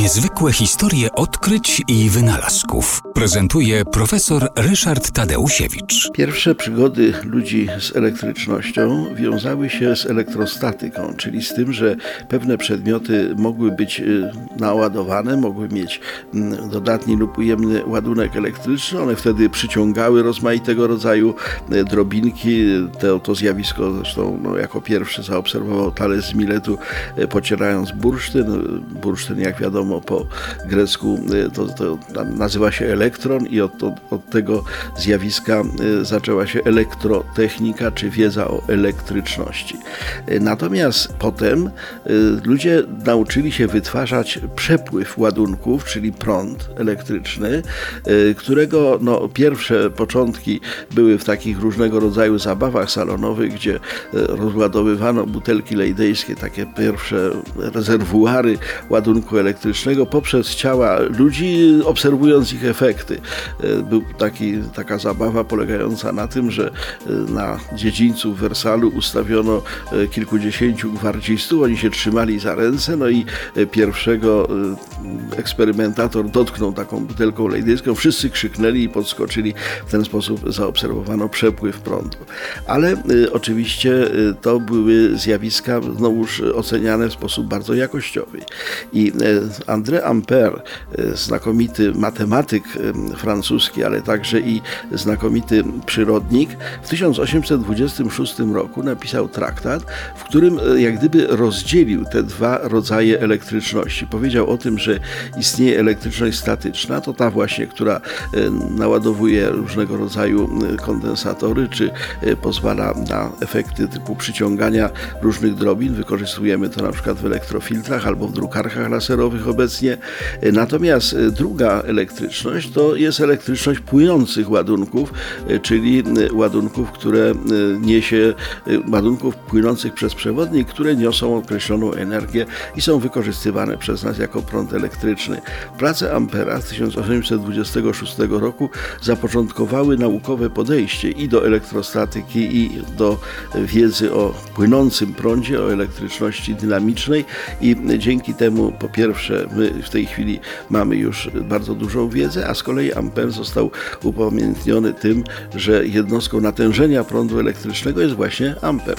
Niezwykłe historie odkryć i wynalazków prezentuje profesor Ryszard Tadeusiewicz. Pierwsze przygody ludzi z elektrycznością wiązały się z elektrostatyką, czyli z tym, że pewne przedmioty mogły być y, naładowane, mogły mieć mm, dodatni lub ujemny ładunek elektryczny. One wtedy przyciągały rozmaitego rodzaju y, drobinki. To, to zjawisko zresztą no, jako pierwszy zaobserwował Thales z Miletu, y, pocierając bursztyn. Bursztyn, jak wiadomo, po grecku to, to nazywa się elektron i od, od, od tego zjawiska y, zaczęła się elektrotechnika czy wiedza o elektryczności. Y, natomiast potem y, ludzie nauczyli się wytwarzać przepływ ładunków, czyli prąd elektryczny, którego no, pierwsze początki były w takich różnego rodzaju zabawach salonowych, gdzie rozładowywano butelki lejdejskie, takie pierwsze rezerwuary ładunku elektrycznego poprzez ciała ludzi, obserwując ich efekty. Był taki, taka zabawa polegająca na tym, że e, na dziedzińcu w Wersalu ustawiono e, kilkudziesięciu gwardzistów, oni się trzymali za ręce, no i e, pierwszego eksperymentator dotknął taką butelką lejdejską, wszyscy krzyknęli i podskoczyli, w ten sposób zaobserwowano przepływ prądu. Ale oczywiście to były zjawiska znowuż oceniane w sposób bardzo jakościowy. I André Ampère, znakomity matematyk francuski, ale także i znakomity przyrodnik, w 1826 roku napisał traktat, w którym e, jak gdyby rozdzielił te dwa rodzaje elektryczności. Powiedział o tym, że istnieje elektryczność statyczna, to ta właśnie, która e, naładowuje różnego rodzaju e, kondensatory, czy pozwala na efekty typu przyciągania różnych drobin. Wykorzystujemy to na przykład w elektrofiltrach albo w drukarkach laserowych obecnie. Natomiast druga elektryczność to jest elektryczność płynących ładunków, e, czyli e, ładunków, które e, niesie, ładunków płynących przez przewodnik, które niosą określoną energię i są wykorzystywane przez nas jako prąd elektryczny. Prace Ampera z 1826 roku zapoczątkowały naukowe podejście i do elektrostatyki, i do wiedzy o płynącym prądzie, o elektryczności dynamicznej i dzięki temu po pierwsze my w tej chwili mamy już bardzo dużą wiedzę, a z kolei Amper został upamiętniony tym, że jednostką natężenia prądu elektrycznego jest właśnie amper.